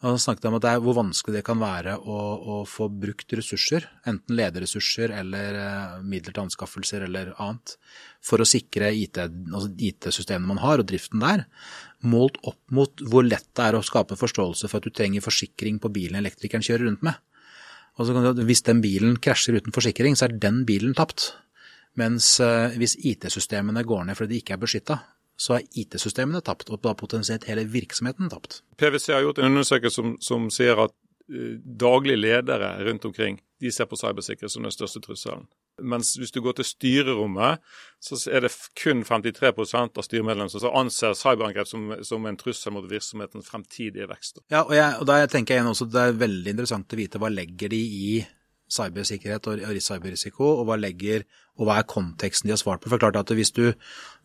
Og snakket om er, hvor vanskelig det kan være å, å, få brukt ressurser, enten lederressurser eller uh, midler til anskaffelser eller annet, for å sikre IT-systemene altså IT man har og driften der, målt opp mot hvor lett det er å skape forståelse for at du trenger forsikring på bilen elektrikeren kjører rundt med. Du, hvis den bilen krasjer uten forsikring, så er den bilen tapt. Mens uh, hvis IT-systemene går ned fordi de ikke er beskytta, så er IT-systemene tapt, og da potensielt hele virksomheten tapt. PwC har gjort en undersøkelse som, som sier at uh, daglige ledere rundt omkring de ser på cybersikkerhet som den største trusselen. Mens hvis du går til styrerommet, så er det kun 53% av styremedlemmene som anser cyberangrep som, som, en trussel mot virksomhetens fremtidige vekst. Ja, og, jeg, og da tenker jeg også Det er veldig interessant å vite hva legger de i cybersikkerhet og cyberrisiko, og hva, legger, og hva er konteksten de har svart på. For klart at hvis du,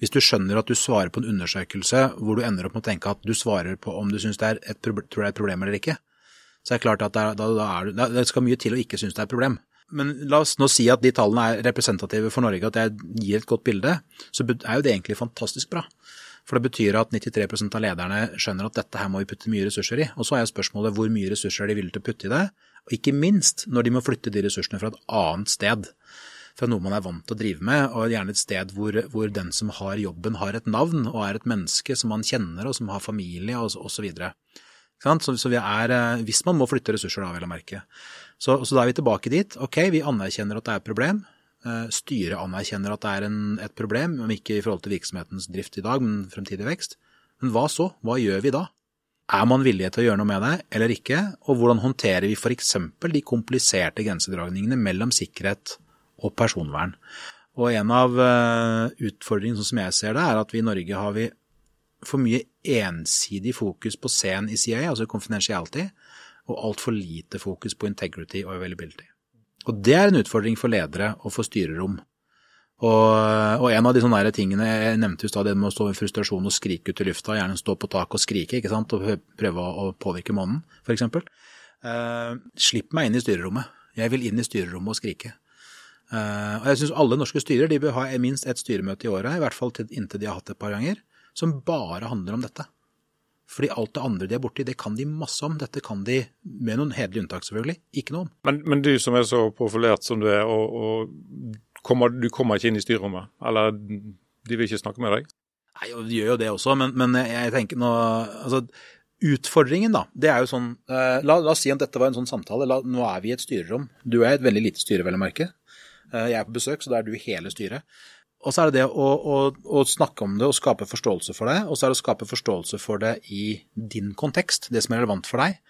hvis du, skjønner at du svarer på en undersøkelse hvor du ender opp med å tenke at du svarer på om du syns det er et, tror det er et problem eller ikke, så er det klart at det, da, da er, det skal mye til å ikke synes det er et problem. Men la oss nå si at de tallene er representative for Norge, at jeg gir et godt bilde, så er jo det egentlig fantastisk bra. For det betyr at 93% av lederne skjønner at dette her må vi putte mye ressurser i. Og så er jo spørsmålet hvor mye ressurser er de villige til å putte i det, og ikke minst når de må flytte de ressursene fra et annet sted. Fra noe man er vant til å drive med, og gjerne et sted hvor, hvor den som har jobben har et navn og er et menneske som man kjenner og som har familie og osv. Så, så vi er, eh, hvis man må flytte ressurser, da, vil jeg merke. Så, så, da er vi tilbake dit. Ok, vi anerkjenner at det er et problem. Eh, styret anerkjenner at det er en, et problem, om ikke i forhold til virksomhetens drift i dag, men fremtidig vekst. Men hva så? Hva gjør vi da? Er man villig til å gjøre noe med det eller ikke, og hvordan håndterer vi f.eks. de kompliserte grensedragningene mellom sikkerhet og personvern? Og en av eh, utfordringene, sånn som jeg ser det, er at vi i Norge har vi for mye ensidig fokus på sen i CIA, altså confidentiality, og altfor lite fokus på integrity og availability. Og det er en utfordring for ledere og for styrerom. Og, og, en av de sånne tingene jeg nevnte i stad, det med å stå i frustrasjon og skrike ut i lufta, gjerne stå på taket og skrike, ikke sant, og prøve å, påvirke månen, f.eks. Uh, slipp meg inn i styrerommet. Jeg vil inn i styrerommet og skrike. Uh, og jeg syns alle norske styrer de bør ha minst ett styremøte i året, i hvert fall til, inntil de har hatt det et par ganger, som bare handler om dette. Fordi alt det andre de er borti, det kan de masse om. Dette kan de, med noen hederlige unntak selvfølgelig, ikke noe om. Men, men, du som er så profilert som du er, og, og kommer, du kommer ikke inn i styrerommet? Eller de vil ikke snakke med deg? Nei, de gjør jo det også, men, men jeg tenker nå altså, Utfordringen, da, det er jo sånn uh, la, la, oss si at dette var en sånn samtale. La, nå er vi i et styrerom. Du er i et veldig lite styre, vel å merke. Uh, jeg er på besøk, så da er du hele styret. Og så er det det å, å, å, snakke om det og skape forståelse for det, og så er det å skape forståelse for det i din kontekst, det som er relevant for deg.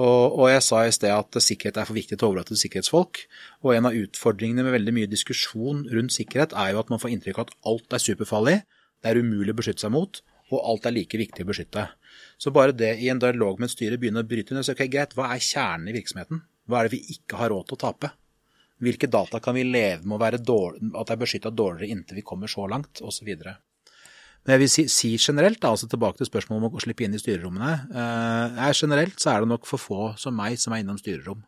Og, og, jeg sa i sted at sikkerhet er for viktig til å overlate til sikkerhetsfolk. Og en av utfordringene med veldig mye diskusjon rundt sikkerhet er jo at man får inntrykk av at alt er superfarlig, det er umulig å beskytte seg mot, og alt er like viktig å beskytte. Så bare det i en dialog med et styre begynner å bryte ned, så ok, greit, hva er kjernen i virksomheten? Hva er det vi ikke har råd til å tape? Hvilke data kan vi leve med å være dårlig, at det er beskytta dårligere inntil vi kommer så langt, osv. Men jeg vil si, si generelt, da, altså tilbake til spørsmålet om å slippe inn i styrerommene. Eh, generelt så er det nok for få som meg som er innom styrerom.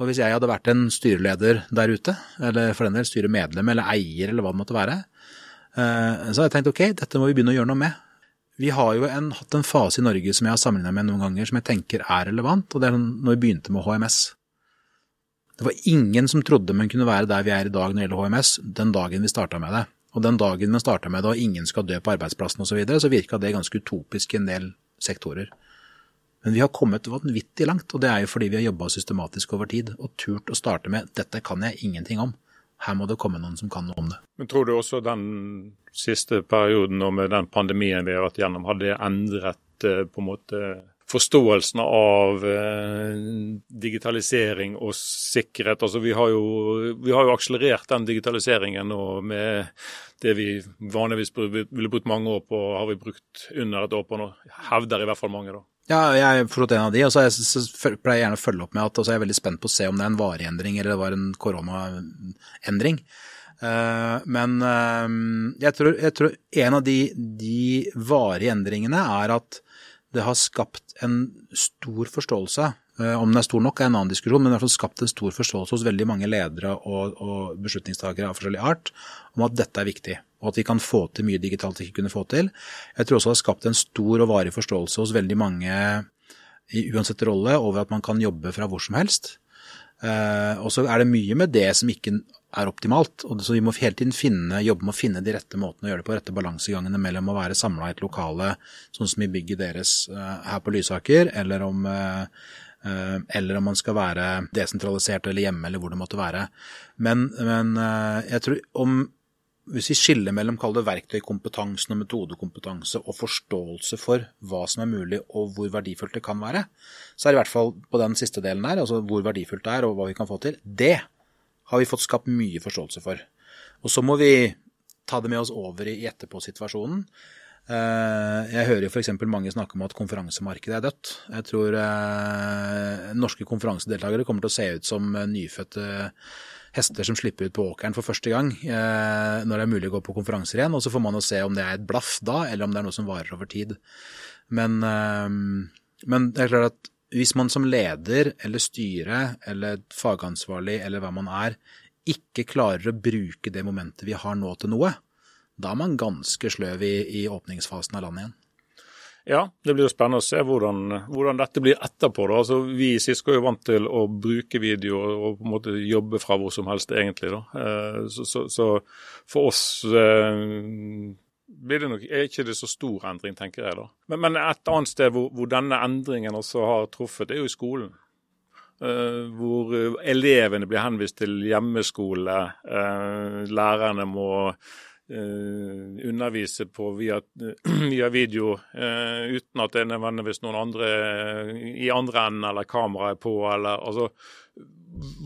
Og hvis jeg hadde vært en styreleder der ute, eller for den del styremedlem eller eier eller hva det måtte være, eh, så hadde jeg tenkt ok, dette må vi begynne å gjøre noe med. Vi har jo en, hatt en fase i Norge som jeg har sammenlignet med noen ganger, som jeg tenker er relevant, og det er når vi begynte med HMS. Det var ingen som trodde man kunne være der vi er i dag når det gjelder HMS, den dagen vi starta med det. Og den dagen vi starta med det og ingen skal dø på arbeidsplassen osv., så, videre, så virka det ganske utopisk i en del sektorer. Men vi har kommet vanvittig langt, og det er jo fordi vi har jobba systematisk over tid og turt å starte med 'dette kan jeg ingenting om'. Her må det komme noen som kan noe om det. Men Tror du også den siste perioden og med den pandemien vi har vært gjennom, hadde endret eh, på en måte forståelsen av eh, digitalisering og sikkerhet. Altså, vi, har jo, vi har jo akselerert den digitaliseringen nå med det vi vanligvis ville brukt mange år på, har vi brukt under et år på nå. Hevder i hvert fall mange, da. Ja, jeg er forstått en av de. og så pleier jeg gjerne å følge opp med at altså, jeg er veldig spent på å se om det er en varig endring eller det var en koronaendring. Uh, men uh, jeg, tror, jeg, tror, en av de, de varige endringene er at det har skapt en stor forståelse. Uh, om den er stor nok er en annen diskusjon, men det har skapt en stor forståelse hos veldig mange ledere og, og beslutningstakere av forskjellig art om at dette er viktig og at vi kan få til mye digitalt vi ikke kunne få til. Jeg tror også det har skapt en stor og varig forståelse hos veldig mange i uansett rolle over at man kan jobbe fra hvor som helst. Eh, og så er det mye med det som ikke er optimalt. og Så vi må hele tiden finne, jobbe med å finne de rette måtene å gjøre det på, rette balansegangene mellom å være samla i et lokale, sånn som i bygget deres eh, her på Lysaker, eller om, eh, eller om man skal være desentralisert eller hjemme, eller hvor det måtte være. Men, men jeg tror om hvis vi skiller mellom kall det og metodekompetanse og forståelse for hva som er mulig og hvor verdifullt det kan være, så er det i hvert fall på den siste delen her, altså hvor verdifullt det er og hva vi kan få til, det har vi fått skapt mye forståelse for. Og så må vi ta det med oss over i etterpå-situasjonen. Eh, jeg hører f.eks. mange snakke om at konferansemarkedet er dødt. Jeg tror eh, norske konferansedeltakere kommer til å se ut som nyfødte hester som slipper ut på åkeren for første gang eh, når det er mulig å gå på konferanser igjen. Og så får man jo se om det er et blaff da, eller om det er noe som varer over tid. Men, eh, men det er klart at hvis man som leder eller styre eller fagansvarlig eller hva man er, ikke klarer å bruke det momentet vi har nå til noe, da er man ganske sløv i, i åpningsfasen av landet igjen. Ja, det blir jo spennende å se hvordan, hvordan dette blir etterpå. Da. Altså, vi i Sisko er jo vant til å bruke video og på en måte jobbe fra hvor som helst, egentlig. Da. Eh, så, så, så for oss eh, blir det nok er ikke det så stor endring, tenker jeg. da. Men, men et annet sted hvor, hvor, denne endringen også har truffet, er jo i skolen. Uh, hvor elevene blir henvist til hjemmeskole. Uh, lærerne må undervise på via, via video uh, uten at det er nødvendigvis noen andre i andre enden eller kameraet på. Eller, altså,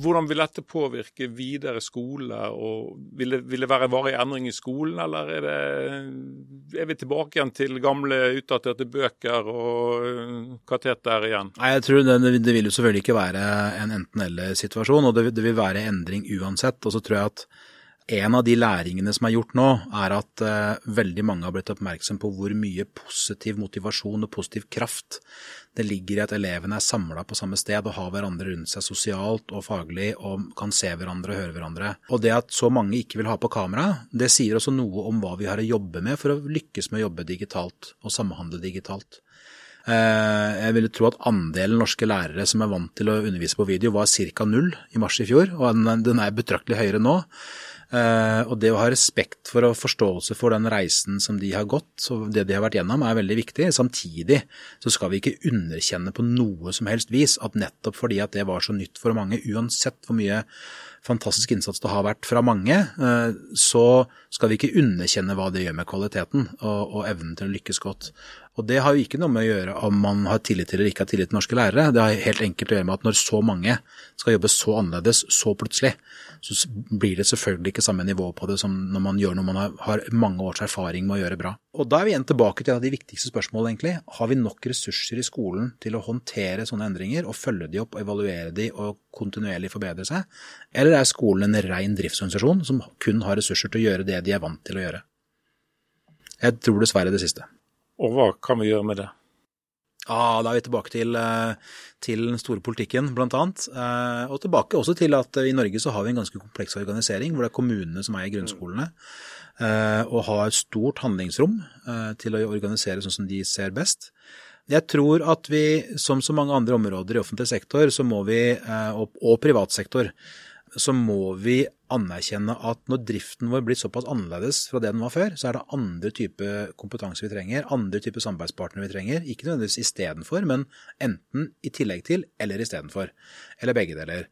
hvordan vil dette påvirke videre skole? og Vil det, vil det være varig endring i skolen, eller er, det, er vi tilbake igjen til gamle, utdaterte bøker og kateter igjen? Nei, jeg tror det, det, vil jo selvfølgelig ikke være en enten-eller-situasjon, og det, det vil være endring uansett. Og så tror jeg at en av de læringene som er gjort nå, er at uh, veldig mange har blitt oppmerksom på hvor mye positiv motivasjon og positiv kraft det ligger i at elevene er samla på samme sted og har hverandre rundt seg sosialt og faglig og kan se hverandre og høre hverandre. Og det at så mange ikke vil ha på kamera, det sier også noe om hva vi har å jobbe med for å lykkes med å jobbe digitalt og samhandle digitalt. Eh, jeg ville tro at andelen norske lærere som er vant til å undervise på video, var ca. null i mars i fjor, og den er betraktelig høyere nå. Uh, og det å ha respekt for og forståelse for den reisen som de har gått, og det de har vært gjennom, er veldig viktig. Samtidig så skal vi ikke underkjenne på noe som helst vis at nettopp fordi at det var så nytt for mange, uansett hvor mye fantastisk innsats det har vært fra mange, uh, så skal vi ikke underkjenne hva det gjør med kvaliteten og, og evnen til å lykkes godt. Og det har jo ikke noe med å gjøre om man har tillit til eller ikke har tillit til norske lærere. Det har helt enkelt å gjøre med at når så mange skal jobbe så annerledes så plutselig, så blir det selvfølgelig ikke samme nivå på det som når man gjør noe man har mange års erfaring med å gjøre bra. Og da er vi igjen tilbake til et av de viktigste spørsmålene, egentlig. Har vi nok ressurser i skolen til å håndtere sånne endringer og følge de opp og evaluere de og kontinuerlig forbedre seg? Eller er skolen en rein driftsorganisasjon som kun har ressurser til å gjøre det de er vant til å gjøre? Jeg tror dessverre det siste. Og hva kan vi gjøre med det? Ja, Da er vi tilbake til, eh, til den store politikken, blant annet. Eh, og tilbake også til at i Norge så har vi en ganske kompleks organisering, hvor det er kommunene som eier grunnskolene. Eh, og har et stort handlingsrom til å organisere sånn som de ser best. Jeg tror at vi, som så mange andre områder i offentlig sektor, så må vi, og privat sektor, så må vi anerkjenne at når driften vår blir såpass annerledes fra det den var før, så er det andre type kompetanse vi trenger, andre type samarbeidspartnere vi trenger. Ikke nødvendigvis istedenfor, men enten i tillegg til eller istedenfor. Eller begge deler.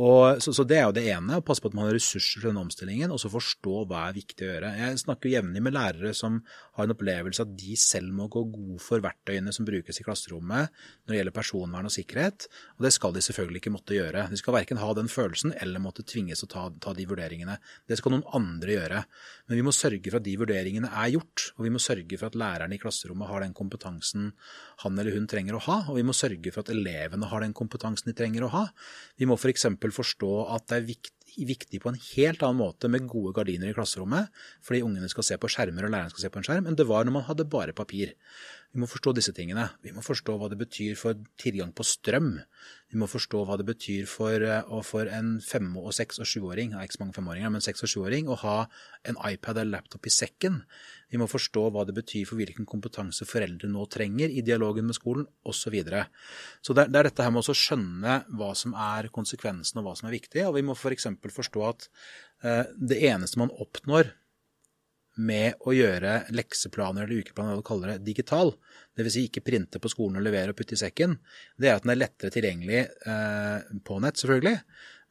Og, så, så, det er jo det ene, å passe på at man har ressurser til den omstillingen, og så forstå hva er viktig å gjøre. Jeg snakker jevnlig med lærere som har en opplevelse at de selv må gå god for verktøyene som brukes i klasserommet når det gjelder personvern og sikkerhet, og det skal de selvfølgelig ikke måtte gjøre. De skal verken ha den følelsen eller måtte tvinges å ta, ta de vurderingene. Det skal noen andre gjøre. Men vi må sørge for at de vurderingene er gjort, og vi må sørge for at lærerne i klasserommet har den kompetansen han eller hun trenger å ha, og vi må sørge for at elevene har den kompetansen de trenger å ha. Vi må f.eks. For forstå at det er viktig viktig på en helt annen måte med gode gardiner i klasserommet, fordi ungene skal se på skjermer og læreren skal se på en skjerm, enn det var når man hadde bare papir. Vi må forstå disse tingene. Vi må forstå hva det betyr for tilgang på strøm. Vi må forstå hva det betyr for, eh, for en fem-, og seks- og sjuåring, ikke så mange femåringer, men seks- og sjuåring, å ha en iPad eller laptop i sekken. Vi må forstå hva det betyr for hvilken kompetanse foreldre nå trenger i dialogen med skolen, osv. Så, videre. så det, er dette her med å skjønne hva som er konsekvensen og hva som er viktig. Og vi må f.eks. For forstå at eh, det eneste man oppnår med å gjøre lekseplaner eller ukeplaner, hva du kaller det, digital, dvs. Si ikke printe på skolen og levere og putte i sekken, det er at den er lettere tilgjengelig eh, på nett, selvfølgelig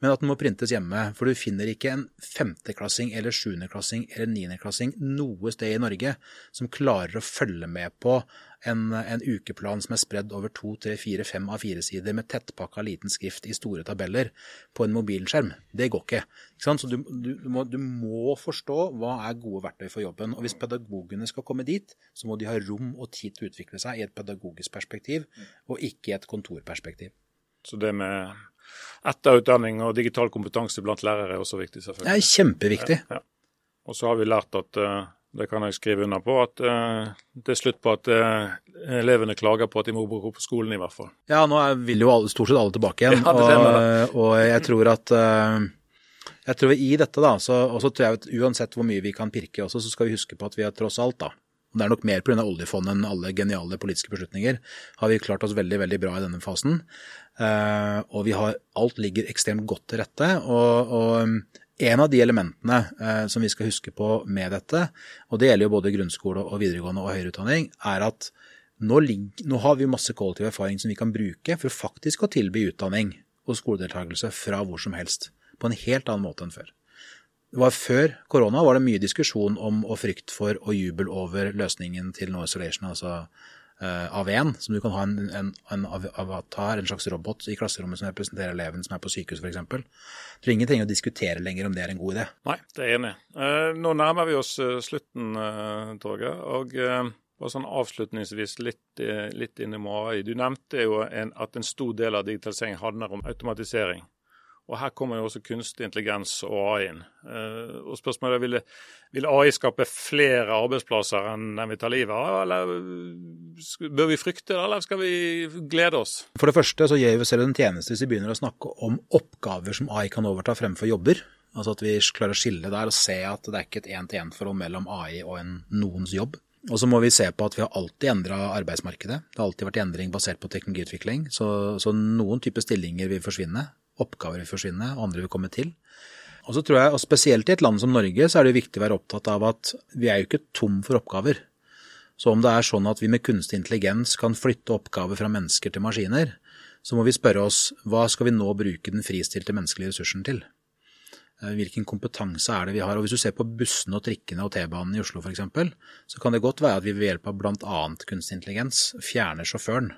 men at den må printes hjemme. For du finner ikke en femteklassing eller sjuendeklassing eller niendeklassing noe sted i Norge som klarer å følge med på en, en ukeplan som er spredd over to, tre, fire, fem av fire sider med tettpakka liten skrift i store tabeller på en mobilskjerm. Det går ikke. ikke Så du, du, må, du, må, forstå hva er gode verktøy for jobben. Og hvis pedagogene skal komme dit, så må de ha rom og tid til å utvikle seg i et pedagogisk perspektiv, og ikke i et kontorperspektiv. Så det med etterutdanning og digital kompetanse blant lærere er også viktig, selvfølgelig. Det er kjempeviktig. Ja, ja. Og så har vi lært at uh, det kan jeg skrive under på, at uh, det er slutt på at uh, elevene klager på at de må bo på skolen, i hvert fall. Ja, nå vil jo alle, stort sett alle tilbake igjen. Ja, og, og, jeg tror at jeg tror i dette, da, så, og så tror jeg at uansett hvor mye vi kan pirke også, så skal vi huske på at vi har tross alt, da, og det er nok mer pga. oljefondet enn alle geniale politiske beslutninger, har vi klart oss veldig veldig bra i denne fasen. Uh, og vi har, alt ligger ekstremt godt til rette. Og, og en av de elementene eh, som vi skal huske på med dette, og det gjelder jo både grunnskole og videregående og høyere utdanning, er at nå, nå har vi masse kollektiv erfaring som vi kan bruke for faktisk å tilby utdanning og skoledeltakelse fra hvor som helst. På en helt annen måte enn før. Det var Før korona var det mye diskusjon om og frykt for og jubel over løsningen til no isolation, altså eh, AV1, som du kan ha en, en, en, avatar, en slags robot i klasserommet som representerer eleven som er på sykehus f.eks. Så ingen trenger å diskutere lenger om det er en god idé. Nei, det er enig. Uh, nå nærmer vi oss uh, slutten, Torgeir. Og bare sånn avslutningsvis litt, litt inn i AI. Du nevnte jo en, at en stor del av digitalisering handler om automatisering. Og Her kommer jo også kunstig intelligens og AI inn. Eh, og spørsmålet er, vil, vil AI skape flere arbeidsplasser enn den vi tar livet av, eller bør vi frykte det, eller skal vi glede oss? For det første så gjør vi selv en tjeneste hvis vi begynner å snakke om oppgaver som AI kan overta fremfor jobber. Altså at vi klarer å skille der og se at det er ikke et én-til-én-forhold mellom AI og en noens jobb. Og så må vi se på at vi har alltid endra arbeidsmarkedet. Det har alltid vært endring basert på teknologiutvikling. Så, så noen typer stillinger vil forsvinne oppgaver vil forsvinne, og andre vil komme til. Og så tror jeg, og Spesielt i et land som Norge så er det viktig å være opptatt av at vi er jo ikke tom for oppgaver. Så om det er sånn at vi med kunstig intelligens kan flytte oppgaver fra mennesker til maskiner, så må vi spørre oss hva skal vi nå bruke den fristilte menneskelige ressursen til? Eh, hvilken kompetanse er det vi har? Og Hvis du ser på bussene og trikkene og T-banen i Oslo f.eks., så kan det godt være at vi ved hjelp av bl.a. kunstig intelligens fjerner sjåføren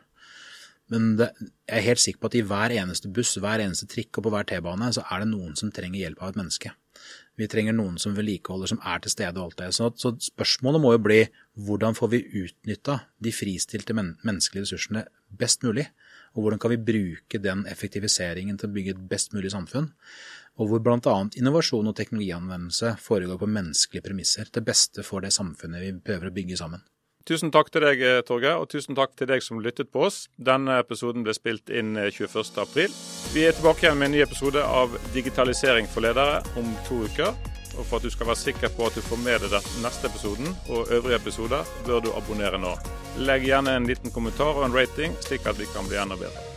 men det, jeg er helt sikker på at i hver eneste buss, hver eneste trikk og på hver T-bane, så er det noen som trenger hjelp av et menneske. Vi trenger noen som vedlikeholder, som er til stede og alt det. Så, så, spørsmålet må jo bli hvordan får vi utnytta de fristilte men menneskelige ressursene best mulig? Og hvordan kan vi bruke den effektiviseringen til å bygge et best mulig samfunn? Og hvor bl.a. innovasjon og teknologianvendelse foregår på menneskelige premisser, til beste for det samfunnet vi prøver å bygge sammen. Tusen takk til deg, eh, Torgeir, og tusen takk til deg som lyttet på oss. Denne episoden ble spilt inn 21.4. Eh, Vi er tilbake igjen med en ny episode av Digitalisering for ledere om to uker. Og For at du skal være sikker på at du får med deg den neste episoden og øvrige episoder, bør du abonnere nå. Legg gjerne en liten kommentar og en rating, slik at vi kan bli enda bedre.